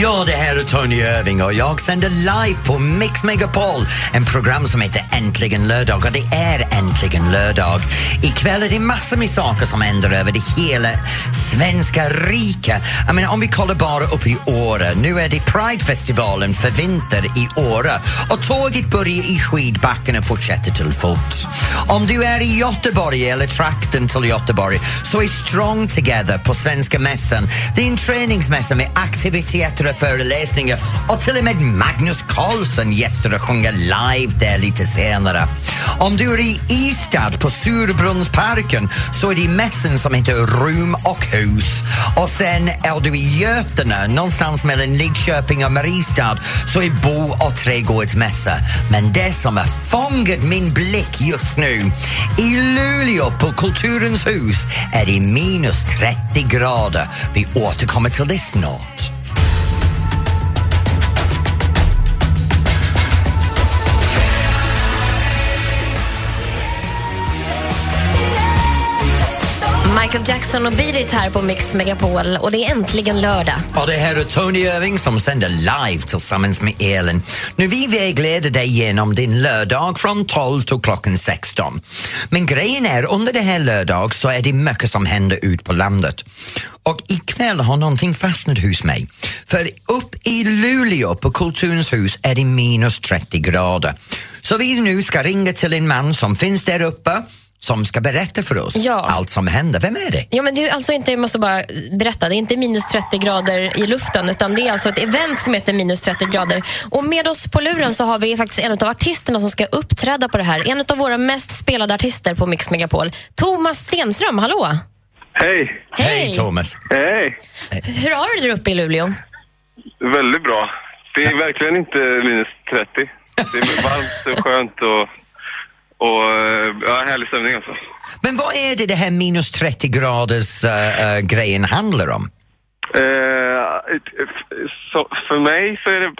Ja, det här är Tony Irving och jag sänder live på Mix Megapol, en program som heter Äntligen lördag och det är äntligen lördag. Ikväll är det massor med saker som händer över det hela svenska riket. Jag menar, om vi kollar bara upp i Åre, nu är det Pridefestivalen för vinter i Åre och tåget börjar i skidbacken och fortsätter till fots. Om du är i Göteborg eller trakten till Göteborg så är Strong Together på Svenska mässan. Det är en träningsmässa med aktiviteter stora föreläsningar och till och med Magnus Carlsson gästar och sjunger live där lite senare. Om du är i Ystad på Surbrunnsparken så är det mässan som heter Rum och hus. Och sen är du i Götene, någonstans mellan Lidköping och Mariestad, så är bo och trädgårdsmässa. Men det som har fångat min blick just nu, i Luleå på Kulturens hus är det minus 30 grader. Vi återkommer till det snart. Michael Jackson och Beat It här på Mix Megapol och det är äntligen lördag. Och det här är Tony Irving som sänder live tillsammans med Elin. Nu vi vägleder dig genom din lördag från 12 till klockan 16. Men grejen är, under det här lördag så är det mycket som händer ut på landet. Och ikväll har någonting fastnat hos mig. För upp i Luleå på Kulturens hus är det minus 30 grader. Så vi nu ska ringa till en man som finns där uppe som ska berätta för oss Ja. allt som händer. Vem är det? Ja, men det är alltså inte, jag måste bara berätta, det är inte minus 30 grader i luften utan det är alltså ett event som heter minus 30 grader. Och med oss på luren så har vi faktiskt en av artisterna som ska uppträda på det här. En av våra mest spelade artister på Mix Megapol. Thomas Stenström, hallå! Hej! Hej Thomas! Hej! Hur har du det där uppe i Luleå? Väldigt bra. Det är verkligen inte minus 30. Det är varmt och skönt och, och eh, ja, härlig stämning alltså. Men vad är det det här minus 30 graders eh, eh, grejen handlar om? Eh, så för mig så är det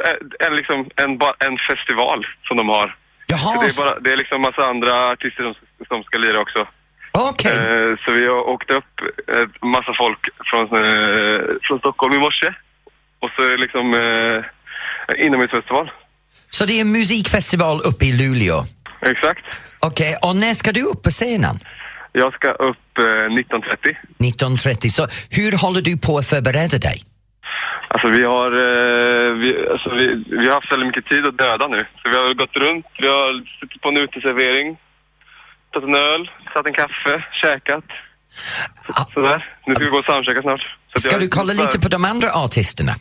en, liksom, en, en festival som de har. Jaha, det, är bara, det är liksom massa andra artister som, som ska lira också. okej. Eh, så vi har åkt upp en massa folk från, eh, från Stockholm i morse. Och så är det liksom inomhusfestival. Så det är en musikfestival uppe i Luleå? Exakt. Okej, och när ska du upp på scenen? Jag ska upp eh, 19.30. 19.30. Så hur håller du på att förbereda dig? Alltså vi har, eh, vi, alltså vi, vi har haft väldigt mycket tid att döda nu. Så vi har gått runt, vi har suttit på en uteservering, tagit en öl, tagit en kaffe, käkat. Så, Ah. sådär. Nu ska vi gå och soundchecka snart. Så Ska jag- du kolla lite på de andra artisterna?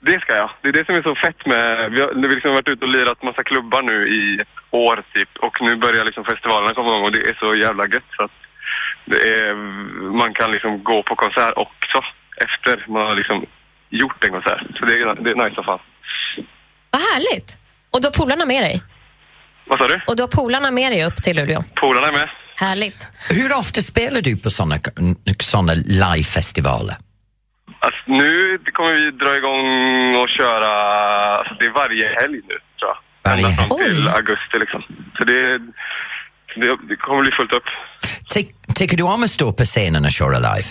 Det ska jag. Det är det som är så fett med... Vi har, vi har liksom varit ute och lirat massa klubbar nu i år typ. Och nu börjar liksom festivalerna komma igång och det är så jävla gött så att det är, man kan liksom gå på konsert också efter man har liksom gjort en konsert. Så det är, det är nice som fan. Vad härligt! Och du har polarna med dig? Vad sa du? Och du har polarna med dig upp till Luleå? Polarna är med. Härligt. Hur ofta spelar du på såna, såna livefestivaler? Alltså, nu kommer vi dra igång och köra... Alltså, det är varje helg nu, tror jag. Ända fram till augusti liksom. Så det, det, det kommer bli fullt upp. Ty- tycker du om att stå på scenen och köra live?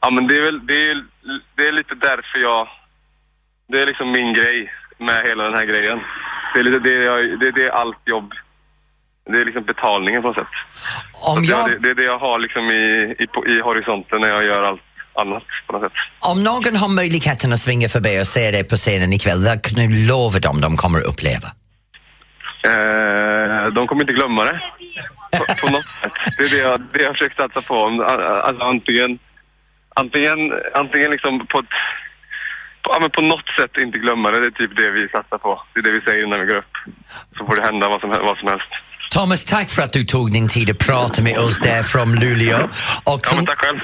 Ja, men det är väl det är, det är lite därför jag... Det är liksom min grej med hela den här grejen. Det är, lite det, jag, det, det är allt jobb. Det är liksom betalningen på något sätt. Om jag, jag, det, det är det jag har liksom i, i, i horisonten när jag gör allt annat på något sätt. om någon har möjligheten att svinga förbi och se dig på scenen ikväll, vad kan du lova dem de kommer att uppleva? Eh, de kommer inte glömma det. På, på något sätt. Det är det jag, det jag försökt satsa på. Alltså antingen, antingen, antingen liksom på ett, ja, men på något sätt inte glömma det. Det är typ det vi satsar på. Det är det vi säger när vi går upp. Så får det hända vad som, vad som helst. Thomas, tack för att du tog din tid att prata med oss där från Luleå. Och Ja, men tack själv.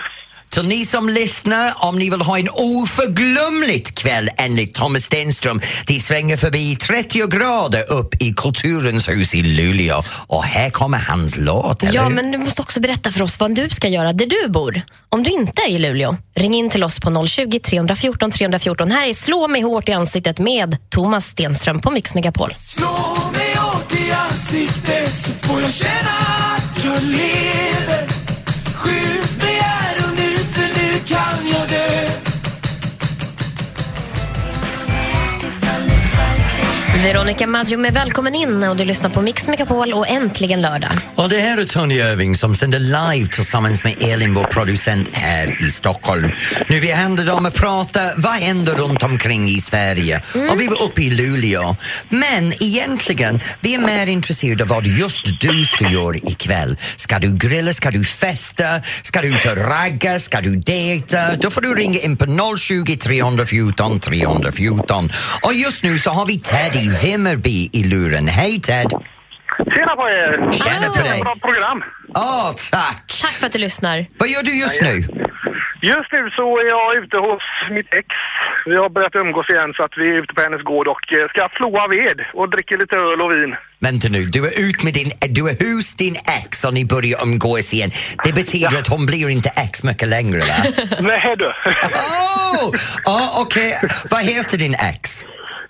Till ni som lyssnar, om ni vill ha en oförglömligt kväll enligt Thomas Stenström, de svänger förbi 30 grader upp i Kulturens hus i Luleå. Och här kommer hans låt, eller Ja, hur? men du måste också berätta för oss vad du ska göra där du bor. Om du inte är i Luleå, ring in till oss på 020 314 314. Här är Slå mig hårt i ansiktet med Thomas Stenström på Mix Megapol. Slå mig hårt i ansiktet så får jag känna att jag lever Veronica Maggio med Välkommen in och du lyssnar på Mix Megapol och Äntligen lördag. Och det här är Tony Irving som sänder live tillsammans med Elin, vår producent här i Stockholm. Nu vi handlar om att prata, vad händer runt omkring i Sverige? Och vi var uppe i Luleå. Men egentligen, vi är mer intresserade av vad just du ska göra ikväll. Ska du grilla, ska du festa, ska du ut och ragga, ska du dejta? Då får du ringa in på 020 314 314. Och just nu så har vi Ted i Vimmerby i luren. Hej Ted! Tjena på er! Tjena på dig! Bra program! Åh, tack! Tack för att du lyssnar. Vad gör du just nu? Just nu så är jag ute hos mitt ex. Vi har börjat umgås igen så att vi är ute på hennes gård och eh, ska floa ved och dricker lite öl och vin. Vänta nu, du är ut med din, du är hos din ex och ni börjar umgås igen. Det betyder att hon blir inte ex mycket längre va? Nej du! Åh! Oh, Okej, vad heter din ex?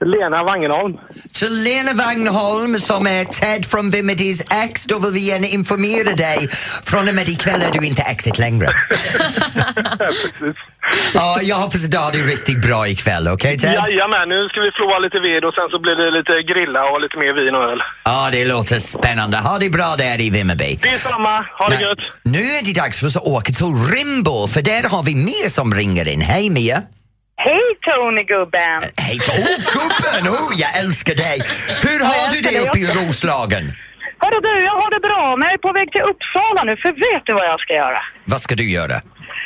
Lena Wangenholm. Så Lena Wagnholm som är Ted från Vimmertys ex, då vill vi gärna informera dig. Från och med ikväll är du inte exet längre. Precis. Ja, jag hoppas att du har det riktigt bra ikväll, okej Ted? Jajamän, nu ska vi floa lite ved och sen så blir det lite grilla och lite mer vin och öl. Ja, det låter spännande. Ha det bra där i Vimmerby. Detsamma, ha det gött! Nu är det dags för oss att åka till Rimbo, för där har vi Mia som ringer in. Hej Mia! Hej Tony gubben! Hej, oh gubben, oh jag älskar dig! Hur har du det uppe i Roslagen? Hörru du, jag har det bra men jag är på väg till Uppsala nu för vet du vad jag ska göra? Vad ska du göra?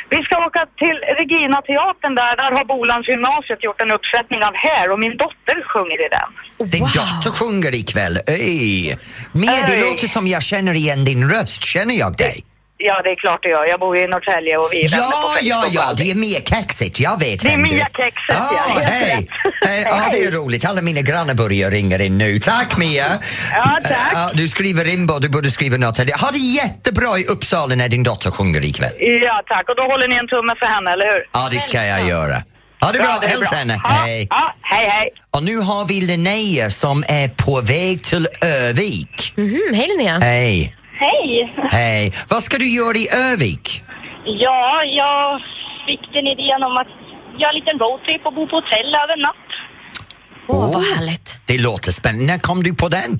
Vi ska åka till Regina teatern där, där har Bolans gymnasiet gjort en uppsättning av här och min dotter sjunger i den. Din dotter sjunger ikväll. Öj! Mia, det låter som jag känner igen din röst. Känner jag dig? Ja, det är klart det gör. Jag bor ju i Norrtälje och vi är vänner på Ja, ja, ja, det är Mia Kexit. Jag vet Det är Mia Kexit, ja, Ja, hej! rätt. Eh, Ja, det är roligt. Alla mina grannar börjar ringa in nu. Tack Mia! Ja, tack. Ja, du skriver Rimbo, du borde skriva något. Ha det jättebra i Uppsala när din dotter sjunger ikväll. Ja, tack. Och då håller ni en tumme för henne, eller hur? Ja, det ska jag göra. Ha det bra, det är hälsa henne. Ja, Hej! Ja, hej, hej. Och nu har vi Linnea som är på väg till Övik. Mhm, hej Linnea. Hej! Hej! Hej! Vad ska du göra i Övik? Ja, jag fick den idén om att göra en liten roadtrip och bo på hotell över natt. Åh, vad härligt. Det låter spännande. När kom du på den?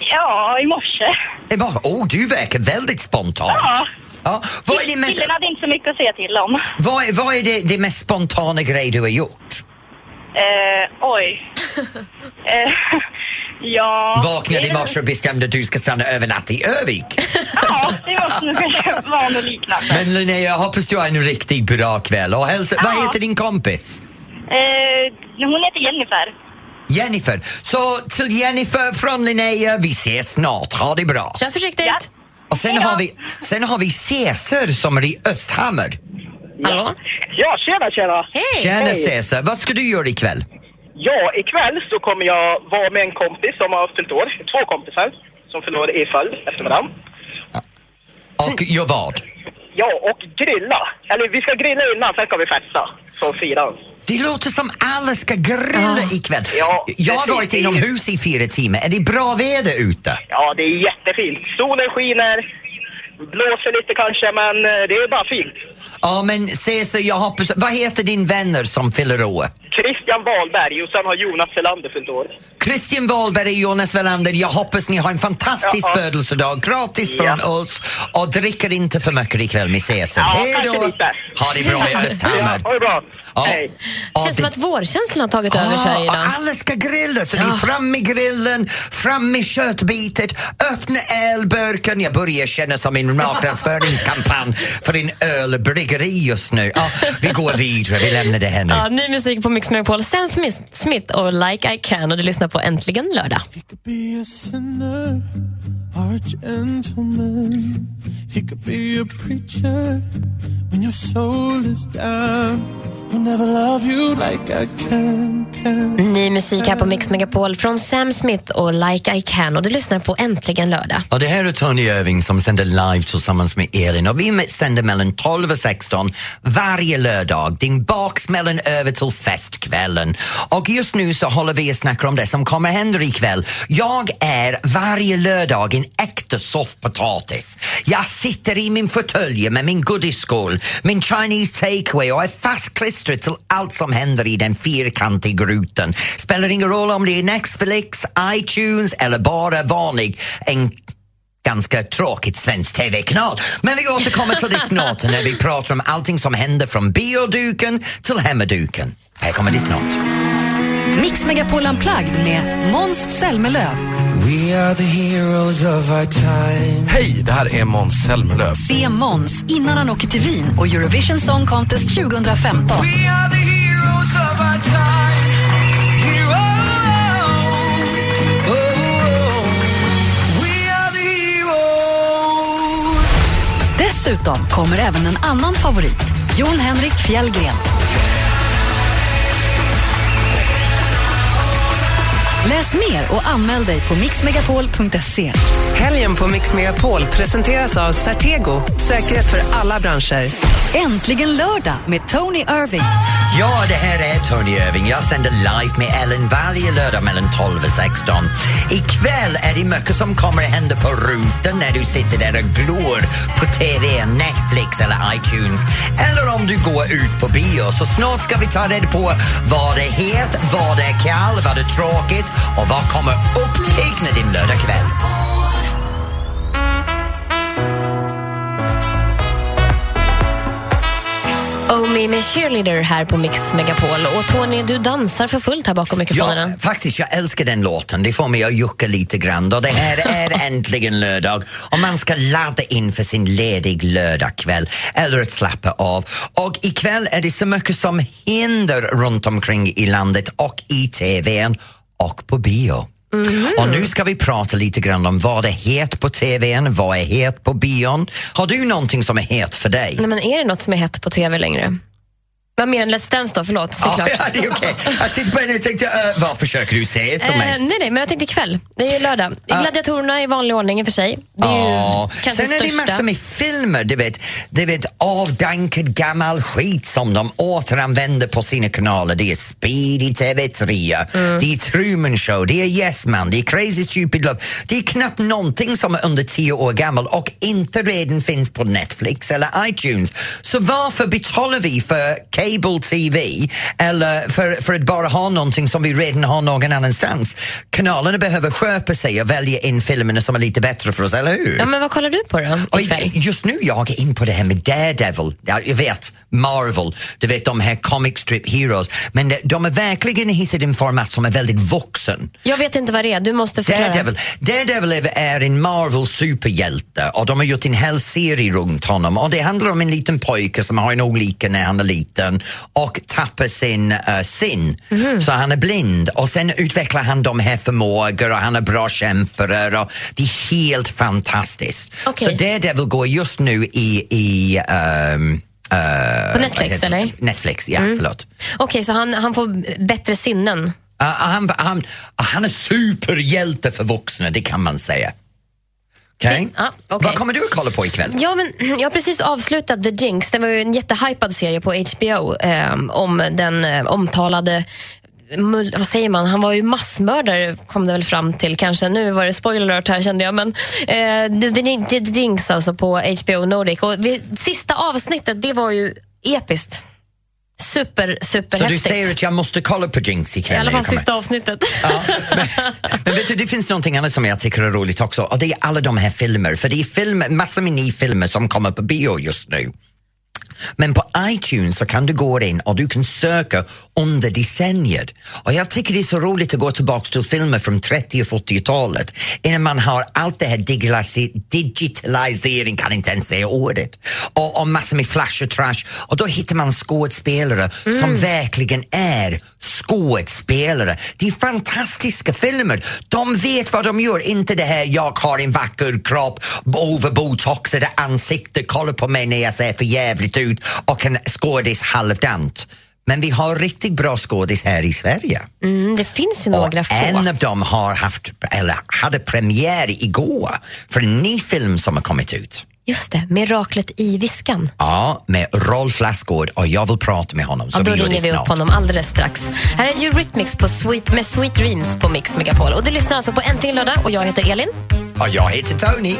Ja, i morse. Var, oh, du verkar väldigt spontant. Ja. Ja, vad är det mest, Killen hade inte så mycket att säga till om. vad är, vad är det, det mest spontana grej du har gjort? Eh, oj. eh, ja... Vaknade i morse och bestämde att du ska stanna över natt i Övik. Ja, det var nog var något liknande. Men Linnea, jag hoppas du har en riktigt bra kväll. Och hälsa, Vad Ja. heter din kompis? Eh, hon heter Jennifer. Jennifer. Så till Jennifer från Linnea, vi ses snart. Ha det bra. Kör försiktigt. Ja. Och sen har, vi, sen har vi Cesar som är i Östhammar. Hallå? Ja, tjena, tjena! Hej. Tjena Hej. Cesar, vad ska du göra ikväll? Ja, ikväll så kommer jag vara med en kompis som har fyllt år. Två kompisar som fyller år i följd efter varandra. Och gör vad? Ja, och grilla. Eller vi ska grilla innan, sen ska vi festa. Så fira. Det låter som alla ska grilla ikväll. Ja, jag har varit inomhus i fyra timmar. Är det bra väder ute? Ja, det är jättefint. Solen skiner, blåser lite kanske, men eh, det är bara fint. Ja, men Cesar, jag hoppas... Vad heter din vänner som fyller år? Christian Wahlberg och sen har Jonas Selander fyllt år. Christian Wahlberg och Jonas Wallander, jag hoppas ni har en fantastisk Ja. födelsedag. Gratis Ja. från oss. Och dricker inte för mycket ikväll med Cesar. Ja, Hej då! Ha det bra i Ja, Östhammar. ha det bra. Ja. Hej. Ja, Känns som det- att vårkänslan har tagit över Sverige och idag. alla ska grilla, så det är fram med grillen, fram med köttbitet, öppna ölburken. Jag börjar känna som en marknadsföringskampanj för en ölbryggeri just nu. Ja, vi går vidare, vi lämnar det här nu. Ja, ny musik på Mix Megapol. Sam Smith, Smith och Like I Can och du lyssnar på Äntligen lördag. He'll never love you like I can, can. Ny musik här på Mix Megapol från Sam Smith och Like I Can och du lyssnar på Äntligen lördag. Och det här är Tony Irving som sänder live tillsammans med Elin och vi sänder mellan 12 och 16 varje lördag, din baksmällen över till festkvällen. Och just nu så håller vi att snacka om det som kommer hända ikväll. Jag är varje lördag en äkta soffpotatis. Jag sitter i min fåtölj med min godisskål, min Chinese takeaway och är fastklistrad klistret till allt som händer i den fyrkantiga rutan. Spelar ingen roll om det är Netflix, iTunes eller bara vanlig en ganska tråkigt svensk TV-kanal. Men vi återkommer till det snart när vi pratar om allting som händer från bioduken till hemmaduken. Här kommer det snart. Mix Megapol Unplugged med Måns Zelmerlöw. We are the heroes of our time. Hej, det här är Måns Zelmerlöw. Se Måns innan han åker till Wien och Eurovision Song Contest 2015. We are the heroes of our time. Heroes. Oh, we are the heroes. Dessutom kommer även en annan favorit, Jon Henrik Fjällgren. Läs mer och anmäl dig på mixmegapol.se. Helgen på Mix Megapol presenteras av Certego, säkerhet för alla branscher. Äntligen lördag med Tony Irving. Ja, det här är Tony Irving. Jag sänder live med Ellen varje lördag mellan 12 och 16. Ikväll är det mycket som kommer att hända på rutan när du sitter där och glor på TV, Netflix eller iTunes. Eller om du går ut på bio. Så snart ska vi ta reda på vad det är het, vad det är kall, vad det är tråkigt och vad kommer uppigna din lördagkväll. Omi med Cheerleader här på Mix Megapol. Och Tony, du dansar för fullt här bakom mikrofonerna. Ja, faktiskt, jag älskar den låten. Det får mig att jucka lite grann. Och det här är äntligen lördag och man ska ladda in för sin ledig lördagkväll eller att slappa av. Och ikväll är det så mycket som händer runt omkring i landet och i TVn och på bio. Och nu ska vi prata lite grann om vad är het på TVn, vad är het på bion. Har du någonting som är het för dig? Nej, men är det något som är hett på TV längre? Vad mer än Let's Dance då? Förlåt, Ja, såklart. ja, det är okej. Jag tittade på henne och tänkte, uh, vad försöker du säga till mig? Eh, nej, nej, men jag tänkte ikväll. Det är lördag. Gladiatorerna i vanlig ordning i och för sig. Det är Ja. ju kanske Sen är det massor med filmer, du vet, du vet avdankad gammal skit som de återanvänder på sina kanaler. Det är Speed i TV3, Mm. det är Truman Show, det är Yes Man, det är Crazy Stupid Love. Det är knappt någonting som är under tio år gammal och inte redan finns på Netflix eller iTunes. Så varför betalar vi för cable TV eller för, för att bara ha någonting som vi redan har någon annanstans? Kanalerna behöver skärpa sig och välja in filmerna som är lite bättre för oss, eller hur? Ja, men vad kollar du på då ikväll? just nu jag är in på det här med Daredevil. Ja, jag vet, Marvel, du vet de här comic strip heroes. Men de, har verkligen hittat en format som är väldigt vuxen. Jag vet inte vad det är, du måste förklara. Daredevil, Daredevil är- är en Marvel superhjälte och de har gjort en hel serie runt honom och det handlar om en liten pojke som har en olycka när han är liten och tappar sin uh, sin. Så han är blind och sen utvecklar han de här förmågor och han är bra kämpare och det är helt fantastiskt. Okej. Så Daredevil går just nu i, i ehm, eh, På Netflix, eller? Netflix, ja förlåt. Okej, så han, han får bättre sinnen. Uh, han, han, han är superhjälte för vuxna, det kan man säga. Okej? Det- ja, okej. Vad kommer du att kolla på ikväll? Ja, men jag har precis avslutat The Jinx. Det var ju en jättehypad serie på HBO eh, om den eh, omtalade vad säger man? Han var ju massmördare kom det väl fram till kanske. Nu var det spoiler alert här kände jag. Men eh, The, The Jinx alltså på HBO Nordic. Och vi, sista avsnittet det var ju episkt. Super, Så superhäftigt. du säger att jag måste kolla på Jinx ikväll? I alla fall sista avsnittet. Ja, men, men vet du, det finns någonting annat som jag tycker är roligt också och det är alla de här filmer, för det är film, massor med nya filmer som kommer på bio just nu. Men på iTunes så kan du gå in och du kan söka under decenniet. Och jag tycker det är så roligt att gå tillbaka till filmer från 30 och 40-talet innan man har allt det här digitalisering, kan inte ens säga ordet, och, och massor med flash och trash. Och då hittar man skådespelare som verkligen är skådespelare. Det är fantastiska filmer. De vet vad de gör, inte det här jag har en vacker kropp, överbotoxade ansikte, kolla på mig när jag ser för jävligt ut och en skådis halvdant. Men vi har riktigt bra skådis här i Sverige. Mm, det finns ju några och få. en av dem har haft, eller hade premiär igår för en ny film som har kommit ut. Just det, Miraklet i viskan. Ja, med Rolf Lassgård och jag vill prata med honom. Så Ja, då vi ringer vi upp honom alldeles strax. Här är Eurythmics på Sweet, med Sweet Dreams på Mix Megapol. Och du lyssnar alltså på Äntligen lördag och jag heter Elin. Och jag heter Tony.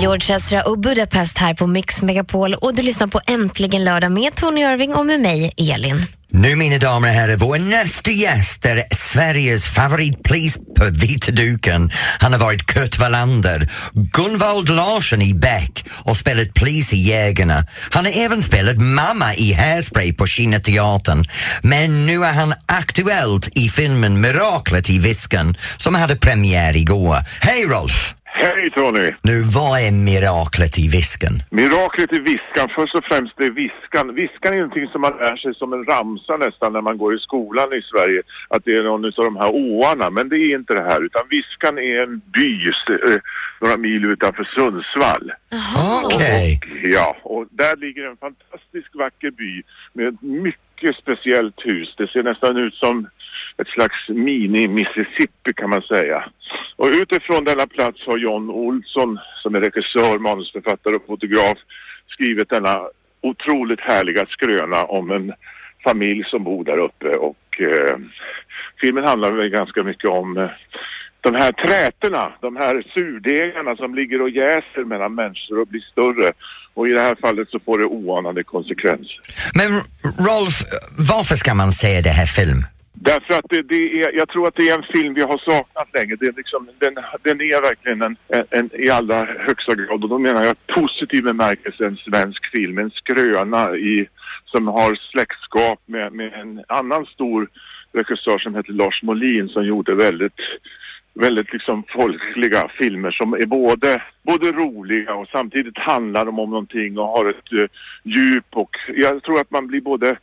George Ezra och Budapest här på Mix Megapol och du lyssnar på Äntligen lördag med Tony Irving och med mig, Elin. Nu mina damer och herrar, vår nästa gäst är Sveriges favoritpolis på vita duken. Han har varit Kurt Wallander, Gunvald Larsson i Beck och spelat polis i Jägarna. Han har även spelat mamma i Hairspray på Kina teatern. Men nu är han aktuellt i filmen Miraklet i Viskan som hade premiär igår. Hej Rolf! Hej Tony! Nu, vad är miraklet i Viskan? Miraklet i viskan, först och främst är viskan. Viskan är någonting som man lär sig som en ramsa nästan när man går i skolan i Sverige. Att det är någon av de här åarna, men det är inte det här. Utan viskan är en by eh, några mil utanför Sundsvall. Okej. Och, ja, och där ligger en fantastisk vacker by med ett mycket speciellt hus. Det ser nästan ut som ett slags mini-Mississippi kan man säga. Och utifrån denna plats har John Olsson som är regissör, manusförfattare och fotograf skrivit denna otroligt härliga skröna om en familj som bor där uppe och eh, filmen handlar väl ganska mycket om eh, de här trätorna, de här surdegarna som ligger och jäser mellan människor och blir större. Och i det här fallet så får det oanade konsekvenser. Men Rolf, varför ska man se det här film? Därför att det, det är, jag tror att det är en film vi har saknat länge. Det är liksom, den, den är verkligen en, en, en, i allra högsta grad och då menar jag positiv bemärkelse en svensk film. En skröna i, som har släktskap med, med en annan stor regissör som heter Lars Molin som gjorde väldigt väldigt liksom folkliga filmer som är både, både roliga och samtidigt handlar de om någonting och har ett uh, djup och jag tror att man blir både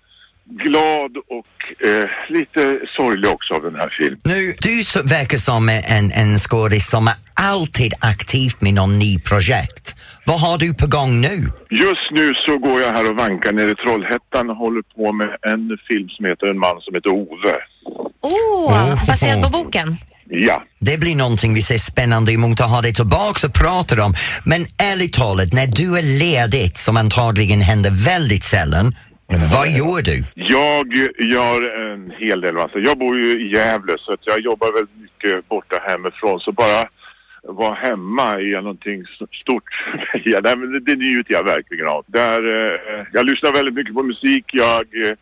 glad och eh, lite sorglig också av den här filmen. Nu, du verkar som en, en skådis som är alltid aktivt med någon ny projekt. Vad har du på gång nu? Just nu så går jag här och vankar nere i Trollhättan och håller på med en film som heter En man som heter Ove. Oh, baserad på boken? Ja. Det blir någonting vi ser spännande emot att ha dig tillbaka och prata om. Men ärligt talat, när du är ledigt, som antagligen händer väldigt sällan, vad gör du? Jag gör en hel del massa. Jag bor ju i Gävle så att jag jobbar väldigt mycket borta hemifrån. Så bara vara hemma är någonting stort för mig. Ja, det, det njuter jag verkligen av. Där, eh, jag lyssnar väldigt mycket på musik. Jag, eh,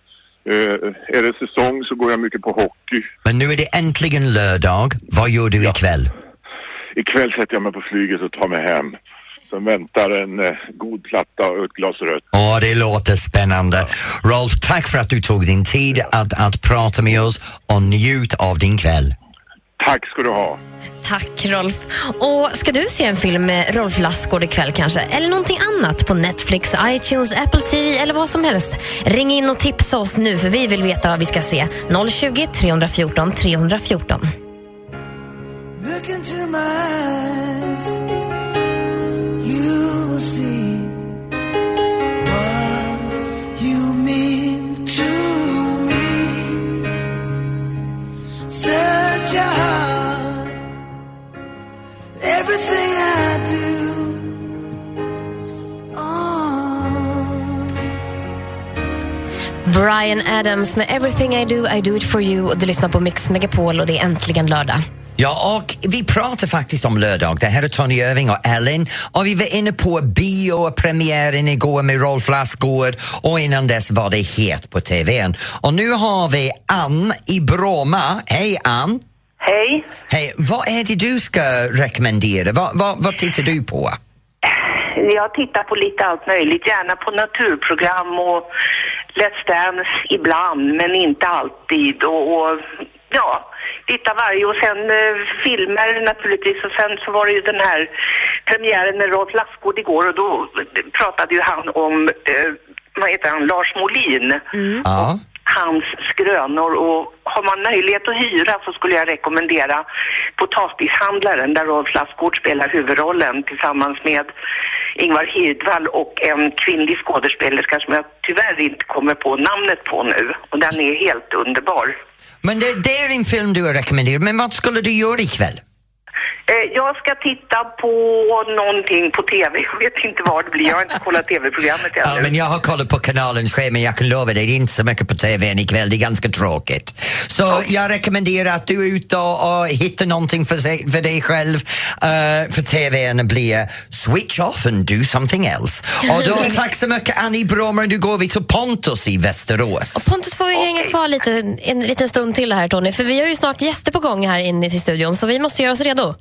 eh, är det säsong så går jag mycket på hockey. Men nu är det äntligen lördag. Vad gör du ikväll? Ikväll sätter jag mig på flyget och tar mig hem. Sen väntar en eh, god platta och ett glas rött. Åh, det låter spännande. Rolf, tack för att du tog din tid att, att prata med oss och njut av din kväll. Tack ska du ha. Tack Rolf. Och ska du se en film med Rolf Lassgård ikväll kanske? Eller någonting annat på Netflix, iTunes, Apple TV eller vad som helst? Ring in och tipsa oss nu för vi vill veta vad vi ska se. 020 314 314. Brian Adams med Everything I do, I do it for you. Och du lyssnar på Mix Megapol och det är äntligen lördag. Ja, och vi pratar faktiskt om lördag. Det här är Tony Irving och Ellen och vi var inne på biopremiären igår med Rolf Lassgård och innan dess var det het på TVn. Och nu har vi Ann i Bromma. Hej Ann! Hej. Hej, vad är det du ska rekommendera? Vad, vad, vad tittar du på? Jag tittar på lite allt möjligt, gärna på naturprogram och Let's Dance ibland, men inte alltid. Och, och ja, titta varje och sen eh, filmer naturligtvis och sen så var det ju den här premiären med Rolf Lassgård igår och då pratade ju han om, eh, vad heter han, Lars Molin. Ja hans skrönor och har man möjlighet att hyra så skulle jag rekommendera Potatishandlaren där Rolf Lassgård spelar huvudrollen tillsammans med Ingvar Hirdwall och en kvinnlig skådespelerska som jag tyvärr inte kommer på namnet på nu och den är helt underbar. Men det, det är en film du har rekommenderat, men vad skulle du göra ikväll? Eh, jag ska titta på någonting på TV. Jag vet inte vad det blir. Jag har inte kollat TV-programmet ännu. Ja, men jag har kollat på kanalens schema, jag kan lova dig, det är inte så mycket på TV än ikväll, det är ganska tråkigt. Så jag rekommenderar att du är ute och, och hittar någonting för, sig, för dig själv, uh, för TVn blir switch off and do something else. Och då, tack så mycket Annie Bromer, nu går vi till Pontus i Västerås. Pontus får vi hänga kvar lite, en liten stund till här Tony, för vi har ju snart gäster på gång här inne i studion så vi måste göra oss redo.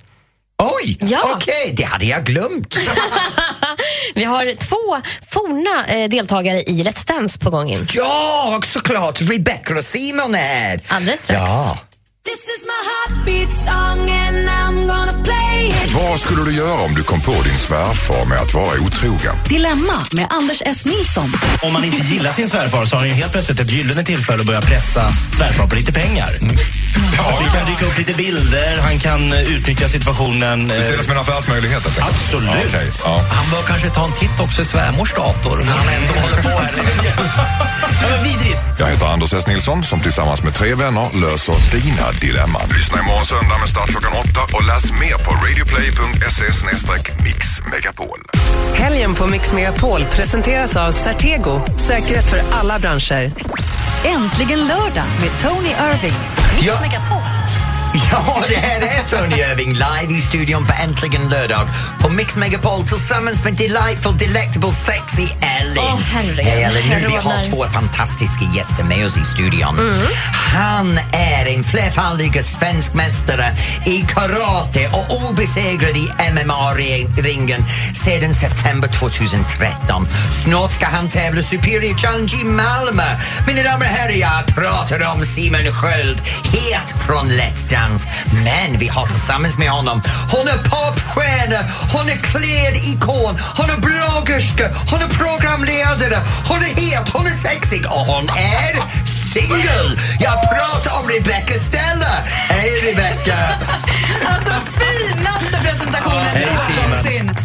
Oj, Ja. okej, det hade jag glömt. Vi har två forna eh, deltagare i Let's Dance på gång in. Ja, såklart, Rebecca och Simon är här. Alldeles strax. Ja. Vad skulle du göra om du kom på din svärfar med att vara otrogen? Dilemma med Anders S. Nilsson. Om man inte gillar sin svärfar så har han ju helt plötsligt ett gyllene tillfälle att börja pressa svärfar på lite pengar. Det kan dyka upp lite bilder, han kan eh, utnyttja situationen. Du ser det som en affärsmöjlighet? Absolut. Ja, okej. ja. Han bör kanske ta en titt också i svärmors dator när han ändå håller på här. Ja, vidrigt. Jag heter Anders S. Nilsson som tillsammans med tre vänner löser dina dilemman. Lyssna imorgon söndag med start klockan åtta och läs mer på radioplay.se mixmegapol. Helgen på Mix Megapol presenteras av Certego, säkerhet för alla branscher. Äntligen lördag med Tony Irving. Mix Ja. Megapol. Ja, det här är Tony Irving live i studion på Äntligen lördag på Mix Megapol tillsammans med delightful, delectable, sexy Ellen. Åh, herregud. Hej Ellen, nu vi har två fantastiska gäster med oss i studion. Mm. Han är en flerfaldig svensk mästare i karate och obesegrad i MMA-ringen sedan september 2013. Snart ska han tävla Superior Challenge i Malmö. Mina damer och herrar, jag pratar om Simon Sköld, het från Let's Dance. Men vi har tillsammans med honom, hon är popstjärna, hon är klädikon, hon är bloggerska, hon är programledare, hon är het, hon är sexig och hon är singel. Jag pratar om Rebecca Stella. Hej Rebecca! Alltså finaste presentationen någonsin.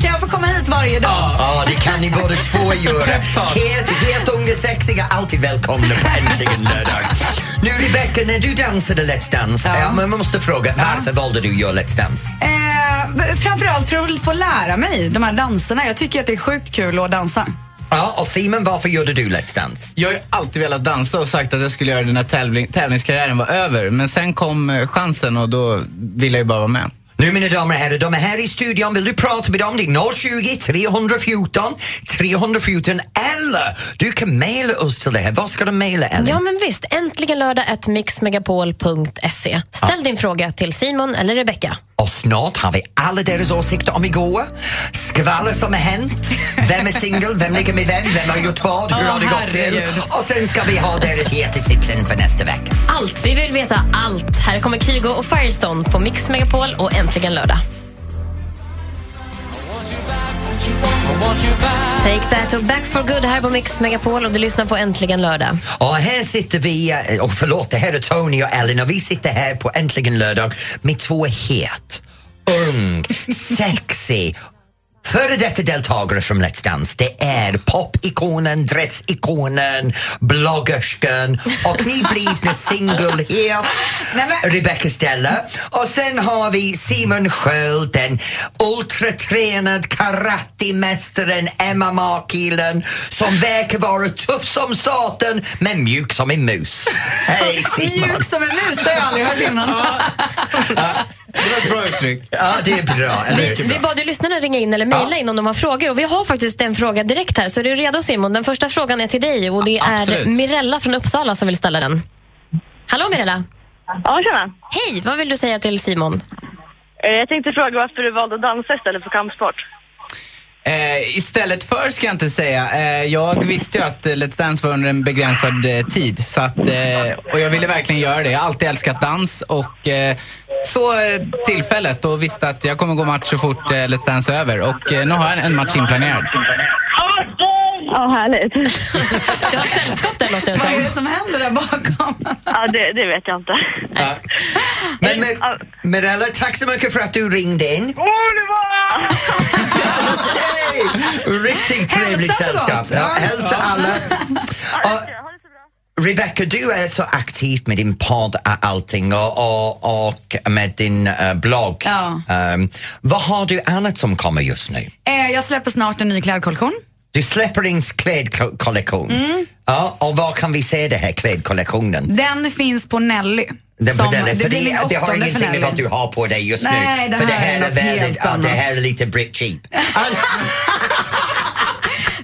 Kan jag få komma hit varje dag? Ja, det kan ni båda två göra. Helt, helt unga, sexiga, alltid välkomna på Äntligen lördag. Nu Rebecca, när du dansade Let's Dance, ja. man måste fråga varför valde du att göra Let's Dance? Eh, framförallt för att få lära mig de här danserna. Jag tycker att det är sjukt kul att dansa. Ja, och Simon, varför gjorde du Let's Dance? Jag har ju alltid velat dansa och sagt att jag skulle göra det när tävling, tävlingskarriären var över. Men sen kom eh, chansen och då ville jag ju bara vara med. Nu mina damer och herrar, de är här i studion. Vill du prata med dem? Det är 020 314 314 eller du kan mejla oss till det här. Vad ska de mejla Ellen? Ja, men visst. Äntligen lördag mixmegapol.se. Ställ din fråga till Simon eller Rebecca. Och snart har vi alla deras åsikter om igår. Skvaller som har hänt. Vem är singel? Vem ligger med vem? Vem har gjort vad? Hur Åh, har det gått till? Och sen ska vi ha deras jättetipsen för nästa vecka. Allt. Vi vill veta allt. Här kommer Kygo och Firestone på Mix Megapol och Äntligen lördag. Take that och back for good här på Mix Megapol och du lyssnar på Äntligen lördag. Ja, här sitter vi, eh, och förlåt, det här är Tony och Ellen och vi sitter här på Äntligen lördag med två het, ung, sexy Före detta deltagare från Let's Dance, det är popikonen, dressikonen, bloggerskan och nyblivna singelhet Rebecca Stella. Och sen har vi Simon Sköld, den ultratränad karatemästaren, MMA-killen som verkar vara tuff som satan men mjuk som en mus. Hej Simon! Mjuk som en mus, det har jag aldrig hört innan. Det var ett bra uttryck. Ja, det är bra. Eller? Vi, vi bad ju lyssnarna ringa in eller mejla in om de har frågor och vi har faktiskt en fråga direkt här. Så är du redo Simon? Den första frågan är till dig och det är Absolut. Mirella från Uppsala som vill ställa den. Hallå Mirella! Ja, tjena. Hej, vad vill du säga till Simon? Eh, Jag tänkte fråga varför du valde att dansa istället för kampsport. Eh, istället för ska jag inte säga. Eh, jag visste ju att eh, Let's Dance var under en begränsad eh, tid. Så att, eh, och jag ville verkligen göra det. Jag har alltid älskat dans och eh, så eh, tillfället och visste att jag kommer gå match så fort eh, Let's Dance är över. Och eh, nu har jag en match inplanerad. Ja, härligt. Du har sällskap där låter det Vad är det som händer där bakom? Ja, det, det vet jag inte. Men Mer- Mirella, tack så mycket för att du ringde in. Okej! Riktigt trevligt Hälsa så sällskap. gott. Ja, Ja. hälsa alla. Och, Rebecca, du är så aktiv med din podd och allting och, och, och med din eh, blogg. Ja. Ehm, vad har du annat som kommer just nu? Eh, jag släpper snart en ny klädkollektion. Du släpper din klädkollektion. Mm. Ja, och var kan vi se den här klädkollektionen? Den finns på Nelly. Den Som- på Nelly, det det, min det har ingenting med vad du har på dig just Nej, nu. det för det här är är, väldigt, ja, det här är lite brick cheap.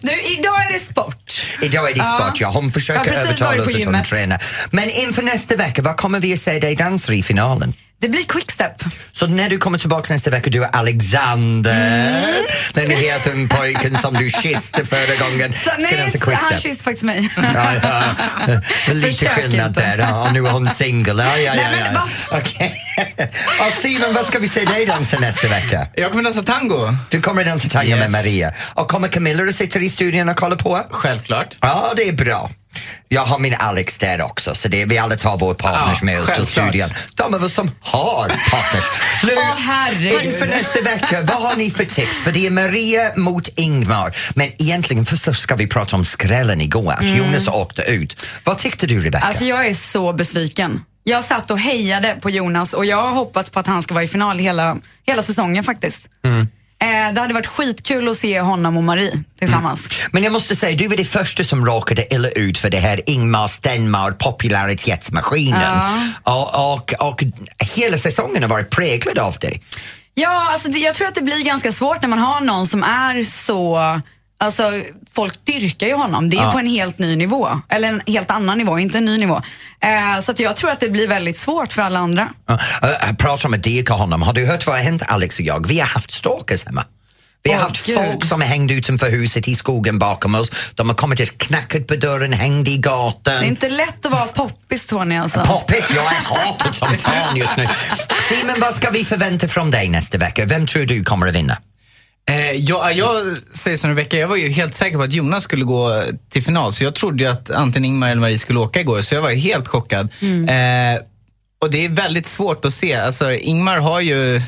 Du, idag är det sport. Idag är det Ja. sport, ja. Hon försöker precis övertala oss att hon tränar. Men inför nästa vecka, vad kommer vi att se dig dansa i finalen? Det blir quickstep. Så när du kommer tillbaka nästa vecka, du är Alexander, Mm. den helt ung pojken som du kysste förra gången. Så, Ska nej, dansa han quickstep. kysste faktiskt mig. Ja, ja. Lite Försök skillnad inte. där. Ja, och nu är hon singel. Ja, ja, ja, Nej, ja. Okej. Och Simon, vad ska vi se dig dansa nästa vecka? Jag kommer dansa tango. Du kommer att dansa tango Yes. med Maria. Och kommer Camilla att sitta i studion och kolla på? Självklart. Ja, det är bra. Jag har min Alex där också, så det är, vi alla tar våra partners Ja, med oss till studion. De av oss som har partners. Nu, herregud. inför nästa vecka, vad har ni för tips? För det är Maria mot Ingmar. Men egentligen först ska vi prata om skrällen igår, att Mm. Jonas åkte ut. Vad tyckte du, Rebecca? Alltså jag är så besviken. Jag satt och hejade på Jonas och jag har hoppats på att han ska vara i final hela, hela säsongen faktiskt. Mm. Eh, det hade varit skitkul att se honom och Marie tillsammans. Men jag måste säga, du var det första som råkade illa ut för det här Ingmar Stenmar popularitetsmaskinen. Och, och, och hela säsongen har varit präglad av det. Ja, alltså det, jag tror att det blir ganska svårt när man har någon som är så... Alltså, folk dyrkar ju honom. Det är Ja. på en helt ny nivå. Eller en helt annan nivå, inte en ny nivå. Eh, så att jag tror att det blir väldigt svårt för alla andra. Ja, Jag pratar om att dyrka honom. Har du hört vad har hänt Alex och jag? Vi har haft stalkers hemma. Vi har haft Gud. folk som hängt utanför huset i skogen bakom oss. De har kommit och knackat på dörren, hängt i gatan. Det är inte lätt att vara poppis, Tony. Alltså. Poppis, jag är hatad som fan just nu. Simon, vad ska vi förvänta från dig nästa vecka? Vem tror du kommer att vinna? Eh, ja, jag säger som Rebecca, jag var ju helt säker på att Jonas skulle gå till final. Så jag trodde ju att antingen Ingmar eller Marie skulle åka igår. Så jag var ju helt chockad. Eh, och det är väldigt svårt att se. Alltså, Ingmar har ju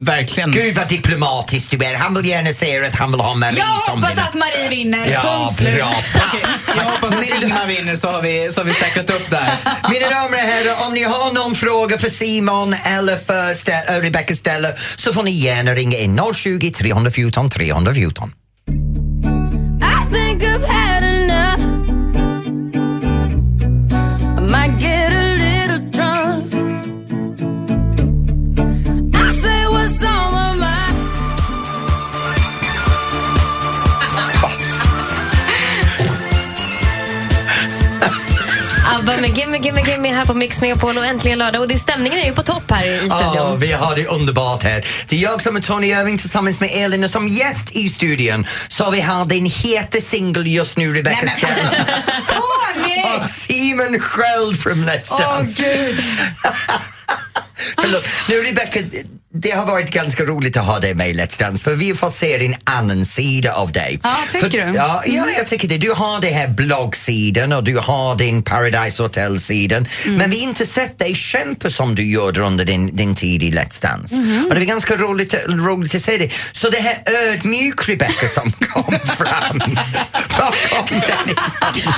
verkligen... Gud vad diplomatisk du är. Han vill gärna säga att han vill ha Marie Jag som hoppas vinner. att Marie vinner. Ja, Punkt slut. bra. Okej, jag hoppas att Ingmar vinner så har vi, så har vi säkrat upp där. Mina damer och herrar, om ni har någon fråga för Simon eller för Ste- äh, Rebecca Stellar så får ni gärna ringa in 020 314 314. ABBA med Gimme Gimme Gimme här på Mix Megapol och äntligen lördag. Och det, stämningen är ju på topp här i studion. Ja, vi har det underbart här. Det är jag som är Tony Irving tillsammans med Elin och som gäst i studion så vi har din heta singel just nu, Rebecca Stellar. Tony! och Simon Sköld från Let's Åh, Dance. Gud. Förlåt. Nu Rebecca, det har varit ganska roligt att ha dig med i Let's Dance för vi har fått se din annan sida av dig. Ja, tycker för, du? Ja, ja, jag tycker det. Du har det här bloggsidan och du har din Paradise Hotel-sidan Mm. men vi har inte sett dig kämpa som du gjorde under din, din tid i Let's Dance. Mhm. Och det var ganska roligt, roligt att se det. Så det här ödmjuk Rebecca som kom fram, var kom den ifrån?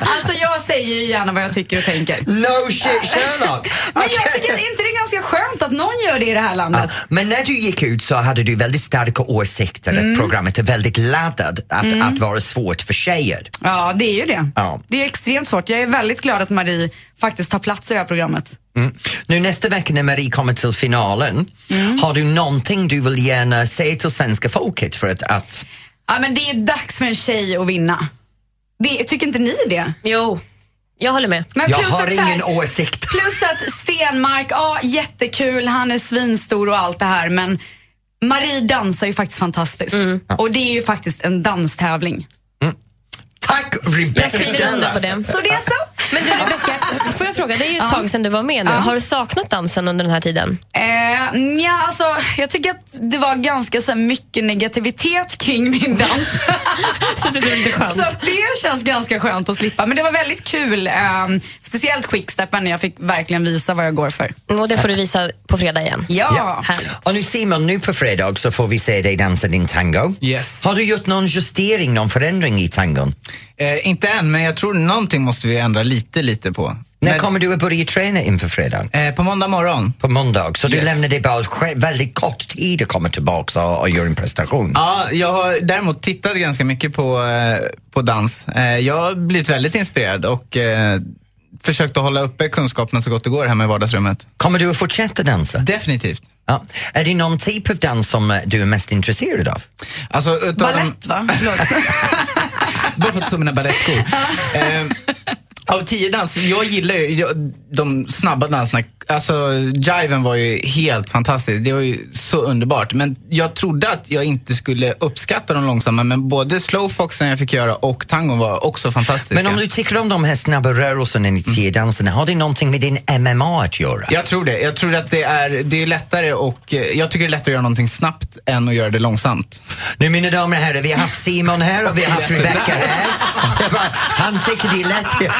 Alltså jag säger ju gärna vad jag tycker och tänker. No shit Sherlock! Men jag tycker inte det är ganska skönt att någon gör det i det här landet. Ja, men när du gick ut så hade du väldigt starka åsikter Mm. att programmet är väldigt laddat att, att vara svårt för tjejer. Ja, det är ju det. Ja. Det är extremt svårt. Jag är väldigt glad att Marie faktiskt tar plats i det här programmet. Mm. Nu nästa vecka när Marie kommer till finalen, Mm. har du någonting du vill gärna säga till svenska folket för att, att Ja, men det är dags för en tjej att vinna. Det, tycker inte ni det? Jo, jag håller med. Men jag plus har att så här- ingen åsikt. Plus att Stenmark, ja jättekul, han är svinstor och allt det här men Marie dansar ju faktiskt fantastiskt. Mm. Och det är ju faktiskt en danstävling. Tack Jag Rebecca skriver under på det. Så det är så. Men du Rebecka, får jag fråga, det är ju ett tag sedan du var med nu. Har du saknat dansen under den här tiden? Eh, ja, alltså, jag tycker att det var ganska så här, mycket negativitet kring min dans. Så det är lite skönt. Så det känns ganska skönt att slippa. Men det var väldigt kul. Eh, speciellt quickstepen när jag fick verkligen visa vad jag går för. Och det får du visa på fredag igen. Ja. Härligt. Och nu Simon, nu på fredag så får vi se dig dansa din tango. Yes. Har du gjort någon justering, någon förändring i tangon? Eh, inte än, men jag tror någonting måste vi ändra lite lite, på. När kommer du att börja träna inför fredag? Eh, på måndag morgon. På måndag, så du Yes. lämnar dig bara väldigt kort tid att komma tillbaka och, och göra en prestation? Ja, jag har däremot tittat ganska mycket på, eh, på dans. Eh, jag har blivit väldigt inspirerad och eh, försökt att hålla uppe kunskaperna så gott det går hemma i vardagsrummet. Kommer du att fortsätta dansa? Definitivt. Ja. Är det någon typ av dans som eh, du är mest intresserad av? Alltså, utav Balett va? Förlåt. Bara för att stå mina balettskor. Eh, av tio dans, jag gillar ju jag, de snabba danserna. Alltså, jiven var ju helt fantastisk. Det var ju så underbart. Men jag trodde att jag inte skulle uppskatta de långsamma, men både slowfoxen jag fick göra och tangon var också fantastiska. Men om du tycker om de här snabba rörelserna i tiodanserna, har det någonting med din MMA att göra? Jag tror det. Jag tror att det är, det är lättare och eh, jag tycker det är lättare att göra någonting snabbt än att göra det långsamt. Nu mina damer och herrar, vi har haft Simon här och vi har haft Rebecca här. Han tycker det är lätt.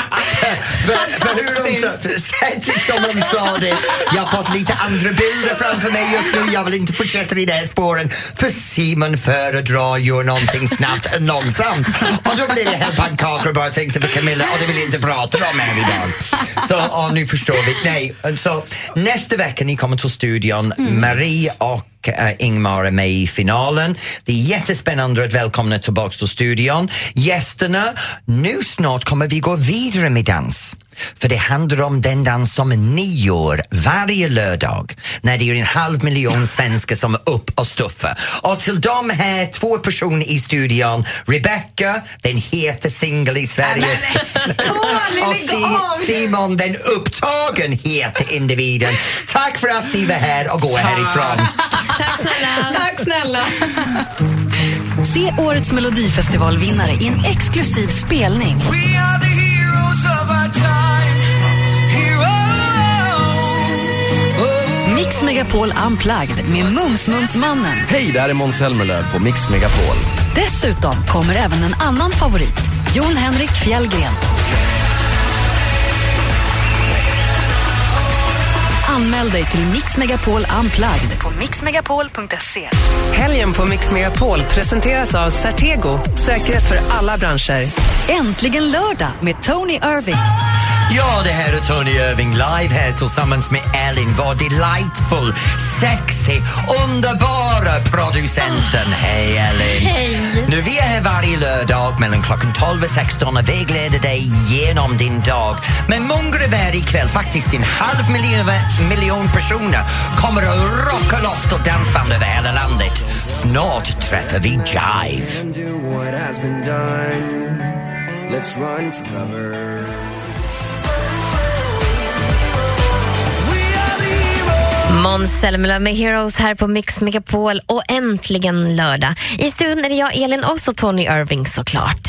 För, för hur de sättet som de sa det, jag har fått lite andra bilder framför mig just nu. Jag vill inte fortsätta i de här spåren. För Simon föredrar ju någonting snabbt än långsamt. Och då blev jag helt pannkakor och bara tänkte på Camilla och det vill jag inte prata om här idag. Så ja, nu förstår vi. Nej, så nästa vecka ni kommer till studion, Marie och eh, Ingmar är med i finalen. Det är jättespännande att välkomna tillbaka till studion. Gästerna, nu snart kommer vi gå vidare med dans. För det handlar om den dans som ni gör varje lördag när det är en halv miljon svenskar som är upp och stuffar. Och till de här två personer i studion, Rebecca, den heta singel i Sverige och Si- Simon, den upptagen heta individen. Tack för att ni var här och gå härifrån. Tack snälla. Tack snälla. Se årets Melodifestivalvinnare i en exklusiv spelning. Mix Megapol Unplugged med Mums-Mums-mannen. Hej, det här är Måns Zelmerlöw på Mix Megapol. Dessutom kommer även en annan favorit, Jon Henrik Fjällgren. Anmäl dig till Mix Megapol Unplugged på mixmegapol.se. Helgen på Mix Megapol presenteras av Certego, säkerhet för alla branscher. Äntligen lördag med Tony Irving. Ja, det här är Tony Irving live här tillsammans med Elin, vår delightful, sexy, underbara producenten. Hej Elin! Hej. Nu, vi är här varje lördag mellan klockan 12 och 16 och vägleder dig genom din dag. Men många av er ikväll, faktiskt en halv miljon, miljon personer, kommer att rocka loss till dansband över hela landet. Snart träffar vi Jive. Måns Zelmerlöw med Heroes här på Mix Megapol och äntligen lördag. I studion är det jag, Elin, och så Tony Irving såklart.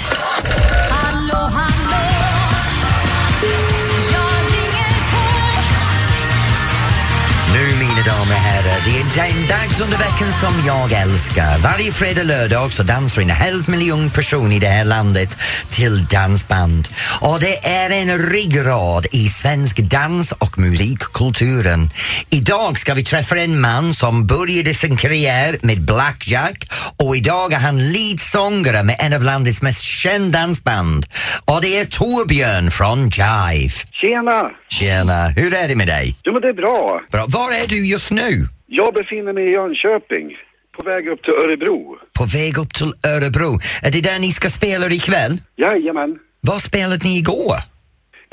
Mina damer och herrar, det är den dags under veckan som jag älskar. Varje fredag och lördag så dansar en halv miljon personer i det här landet till dansband. Och det är en ryggrad i svensk dans och musikkulturen. Idag ska vi träffa en man som började sin karriär med Blackjack och idag är han leadsångare med en av landets mest kända dansband. Och det är Torbjörn från Jive. Tjena! Tjena, hur är det med dig? Jo men det är bra. Bra. Var är du just nu? Jag befinner mig i Jönköping. På väg upp till Örebro. På väg upp till Örebro. Är det där ni ska spela ikväll? Jajamän. Vad spelade ni igår?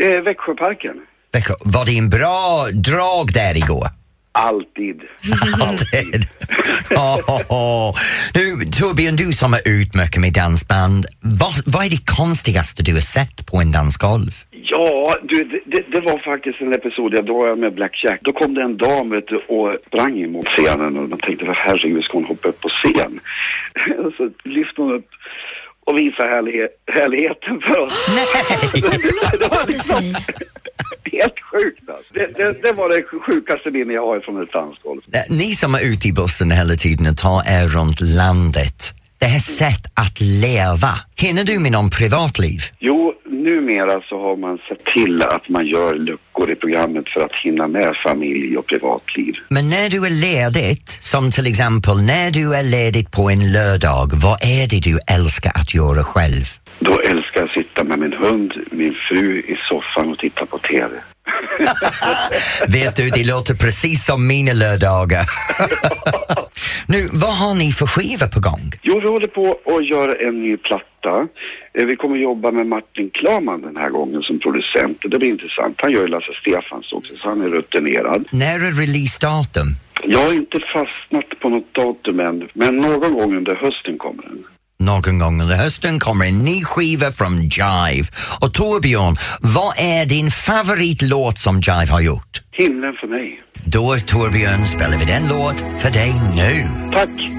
Eh, Växjöparken. Växjö. Var det en bra drag där igår? Alltid. Alltid. oh, oh, oh. Nu, Torbjörn, du som är ut mycket med dansband, vad, vad är det konstigaste du har sett på en dansgolv? Ja, du, det, det, var faktiskt en episod, jag var med Blackjack. Då kom det en dam vet du, och sprang emot scenen och man tänkte, herregud ska hon hoppa upp på scen? så lyfte hon upp och visade härlighet, härligheten för oss. Nej! det var liksom helt sjukt alltså. det, det, det var det sjukaste minne jag har från ett dansgolv. Ni som är ute i bussen hela tiden och tar er runt landet, det här sätt att leva, hinner du med någon privatliv? Jo, numera så har man sett till att man gör luckor i programmet för att hinna med familj och privatliv. Men när du är ledigt, som till exempel när du är ledigt på en lördag, vad är det du älskar att göra själv? Då älskar jag att sitta med min hund, min fru i soffan och titta på TV. Vet du, det låter precis som mina lördagar. nu, vad har ni för skivor på gång? Jo, vi håller på att göra en ny platta. Eh, Vi kommer jobba med Martin Klaman den här gången som producent. Det blir intressant. Han gör ju Lasse Stefans också, så han är rutinerad. När är releasedatum? Jag har inte fastnat på något datum än, men någon gång under hösten kommer den. Någon gång under hösten kommer en ny skiva från Jive. Och Torbjörn, vad är din favoritlåt som Jive har gjort? Himlen för mig. Då, Torbjörn, spelar vi den låt för dig nu. Tack!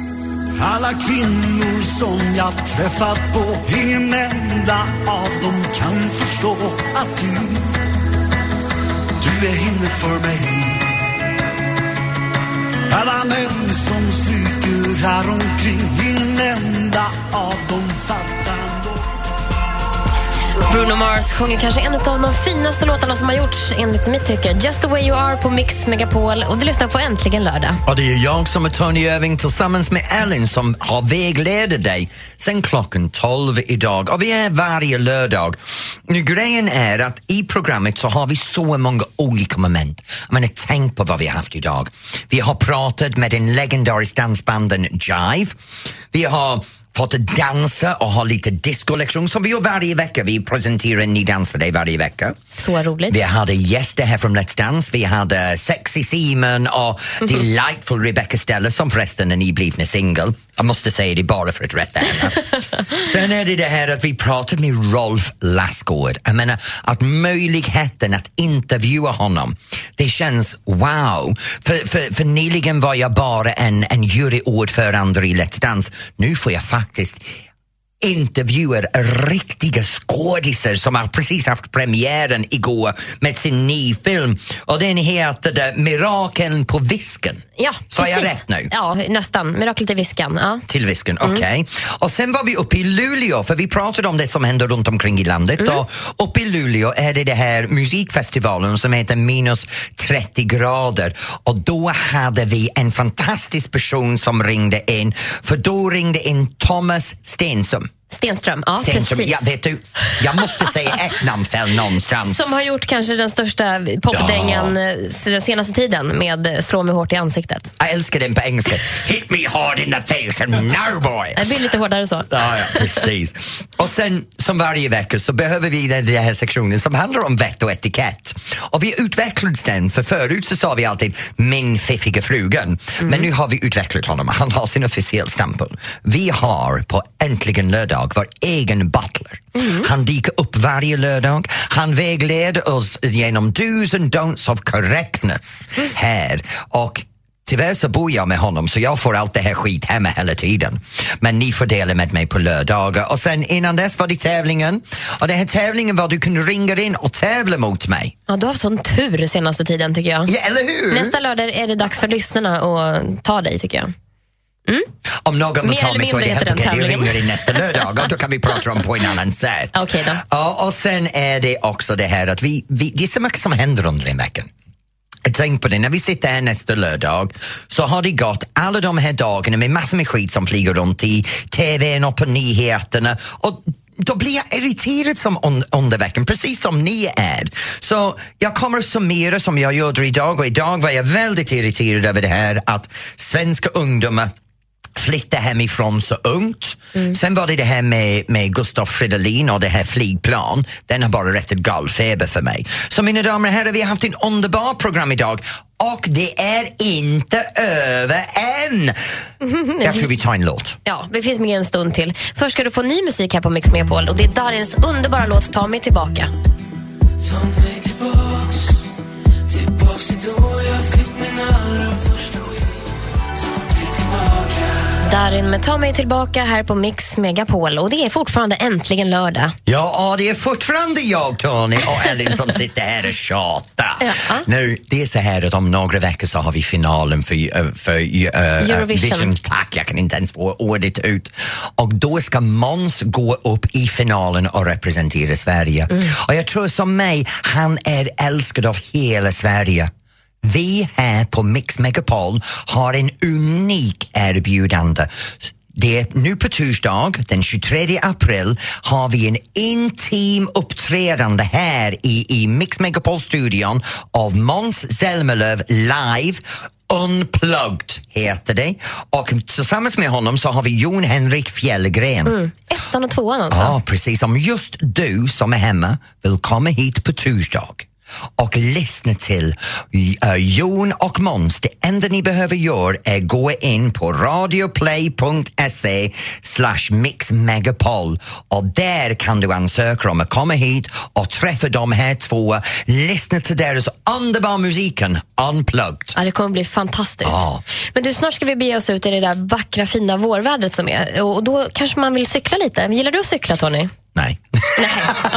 Alla kvinnor som jag träffat på Ingen enda av dem kan förstå att du Du är himmel för mig alla män som stryker häromkring, Ingen enda av dem fattar. Bruno Mars sjunger kanske en av de finaste låtarna som har gjorts enligt mitt tycke. Just the way you are på Mix Megapol och du lyssnar på Äntligen lördag. Och det är jag som är Tony Irving tillsammans med Ellen som har vägleder dig sen klockan 12 idag. Och vi är varje lördag. Nu, grejen är att i programmet så har vi så många olika moment. Jag menar, tänk på vad vi har haft idag. Vi har pratat med den legendariska dansbanden Jive. Vi har fått dansa och ha lite discolektion som vi gör varje vecka. Vi presenterar en ny dans för dig varje vecka. Så roligt. Vi hade gäster här från Let's Dance. Vi hade Sexy Simon och Delightful Rebecca Stella som förresten är nyblivna singel. Jag måste säga det bara för att rätta henne. Sen är det det här att vi pratade med Rolf Lassgård. Jag menar att möjligheten att intervjua honom, det känns wow. För, för, för nyligen var jag bara en, en juryordförande i Let's Dance. Nu får jag faktiskt intervjuer riktiga skådisar som har precis haft premiären igår med sin ny film och den heter Mirakeln på visken. Ja, Sa jag rätt nu? Ja, nästan. Miraklet i viskan. Ja. Till visken, okej. Och sen var vi uppe i Luleå, för vi pratade om det som händer runt omkring i landet. Och uppe i Luleå är det det här musikfestivalen som heter Minus 30 grader. Och då hade vi en fantastisk person som ringde in, för då ringde in Thomas Stenström. Stenström, ja Stenström. precis. Ja, vet du, jag måste säga ett namn fel någonstans. Som har gjort kanske den största popdängan eh, den senaste tiden med eh, Slå mig hårt i ansiktet. Jag älskar den på engelska. Hit me hard in the face and now boy! Det blir lite hårdare så. Ja, ja, precis. Och sen som varje vecka så behöver vi den här sektionen som handlar om vett och etikett. Och vi har utvecklat den, för förut så sa vi alltid min fiffiga frugan. Men nu har vi utvecklat honom, han har sin officiella stämpel. Vi har på Äntligen lördag vår egen butler. Han dyker upp varje lördag, han vägleder oss genom do's and don'ts of correctness här. Och Tyvärr så bor jag med honom så jag får allt det här skit hemma hela tiden. Men ni får dela med mig på lördagar. Och sen innan dess var det tävlingen. Och den här tävlingen var du kunde ringa in och tävla mot mig. Ja, du har haft sån tur senaste tiden tycker jag. Ja, eller hur? Nästa lördag är det dags för lyssnarna att ta dig tycker jag. Om någon vill ta mig så är det helt okej, du ringer in nästa lördag och då kan vi prata om på en annan sätt. Okej då. Ja, och sen är det också det här att vi, vi, det är så mycket som händer under den veckan. Tänk på det, när vi sitter här nästa lördag så har det gått alla de här dagarna med massor med skit som flyger runt i tvn och på nyheterna och då blir jag irriterad som un, under veckan, precis som ni är. Så jag kommer att summera som jag gjorde idag och idag var jag väldigt irriterad över det här att svenska ungdomar flytta hemifrån så ungt. Sen var det det här med, med Gustaf Fridolin och det här flygplan. Den har bara rättat gallfeber för mig. Så mina damer och herrar, vi har haft en underbar program idag och det är inte över än. Jag tror vi tar en låt. Ja, det finns med en stund till. Först ska du få ny musik här på Mix Megapol och det är Darins underbara låt Ta mig tillbaka. Ta mig tillbaks, Darin med Ta mig tillbaka här på Mix Megapol och det är fortfarande äntligen lördag. Ja, det är fortfarande jag, Tony och Ellen som sitter här och tjatar. Ja. Nu, det är så här att om några veckor så har vi finalen för, eh, för uh, Eurovision. Tack, jag kan inte ens få ordet ut. Och då ska Måns gå upp i finalen och representera Sverige. Och jag tror som mig, han är älskad av hela Sverige. Vi här på Mix Megapol har en unik erbjudande. det är nu på torsdag den 23 april har vi en intim uppträdande här i, i Mix Megapol-studion av Måns Zelmerlöw live Unplugged heter det och tillsammans med honom så har vi Jon Henrik Fjällgren. Mm. Ettan och tvåan alltså. Ja, precis. Om just du som är hemma vill komma hit på torsdag och lyssna till uh, Jon och Måns. Det enda ni behöver göra är gå in på radioplay.se slash mixmegapol och där kan du ansöka om att komma hit och träffa de här två, lyssna till deras underbara musiken Unplugged. Ja, det kommer bli fantastiskt. Ja. Men du, snart ska vi bege oss ut i det där vackra fina vårvädret som är. Och då kanske man vill cykla lite. Gillar du att cykla Tony? Nej. Nej,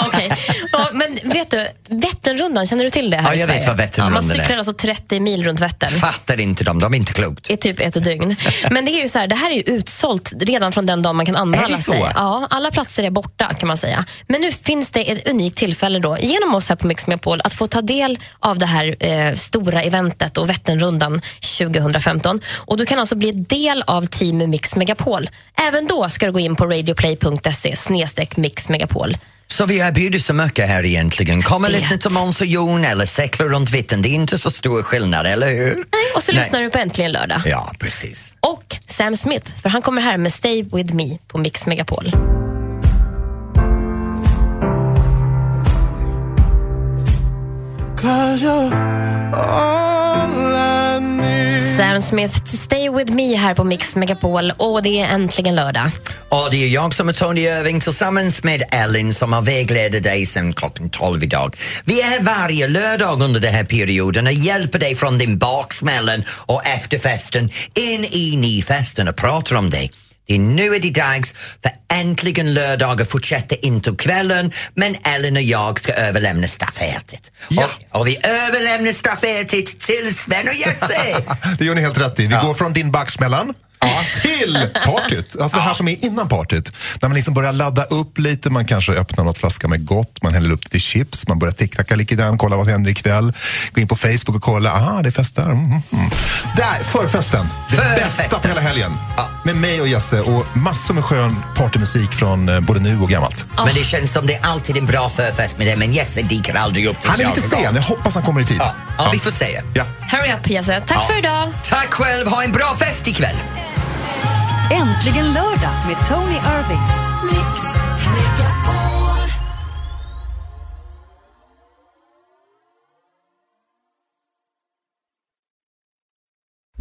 okej. Ja, men vet du, Vätternrundan, känner du till det här Ja, jag vet vad Vätternrundan ja, Man cyklar är. alltså 30 mil runt Vättern. Fattar inte dem, de är inte klokt. i typ ett dygn. Men det är ju så här, det här är ju utsålt redan från den dagen man kan anmäla Är det så? sig. Ja, alla platser är borta kan man säga. Men nu finns det ett unikt tillfälle då, genom oss här på Mix Megapol att få ta del av det här eh, stora eventet och Vätternrundan 2015. Och du kan alltså bli del av Team Mix Megapol. Även då ska du gå in på radioplay.se snedstreck Mix Megapol. Så vi erbjuder så mycket här egentligen. Kom och lyssna till Måns och Jon eller cykla runt Vättern. Det är inte så stor skillnad, eller hur? Nej, och så Nej. lyssnar du på Äntligen lördag. Ja, precis. Och Sam Smith, för han kommer här med Stay With Me på Mix Megapol. Cause you're all. Sam Smith, Stay With Me här på Mix Megapol och det är äntligen lördag. Och det är jag som är Tony Irving tillsammans med Ellen som har vägleder dig sedan klockan 12 idag. Vi är här varje lördag under den här perioden och hjälper dig från din baksmällen och efterfesten in i nyfesten och pratar om det. Det är nu är det dags för äntligen lördagar fortsätter in till kvällen men Ellen och jag ska överlämna stafettet. Och, och vi överlämnar stafettet till Sven och Jesse! Det gör ni helt rätt i. Vi går från din baksmällan till partyt. Alltså det här som är innan partyt. När man liksom börjar ladda upp lite, man kanske öppnar något flaska med gott, man häller upp lite chips, man börjar ticktacka lite grann, kolla vad som händer ikväll. Gå in på Facebook och kolla, aha, det är fest där. Mm, mm, mm. Där, förfesten. Det bästa på hela helgen. Med mig och Jesse och massor med skön partymusik från eh, både nu och gammalt. Men det känns som det är alltid en bra förfest med det men Jesse dyker aldrig upp till Han är lite sen, jag hoppas han kommer i tid. Ja, ja, vi får se. Ja. Hurry up Jesse. Tack Ja. för idag. Tack själv, ha en bra fest ikväll! Äntligen lördag med Tony Irving.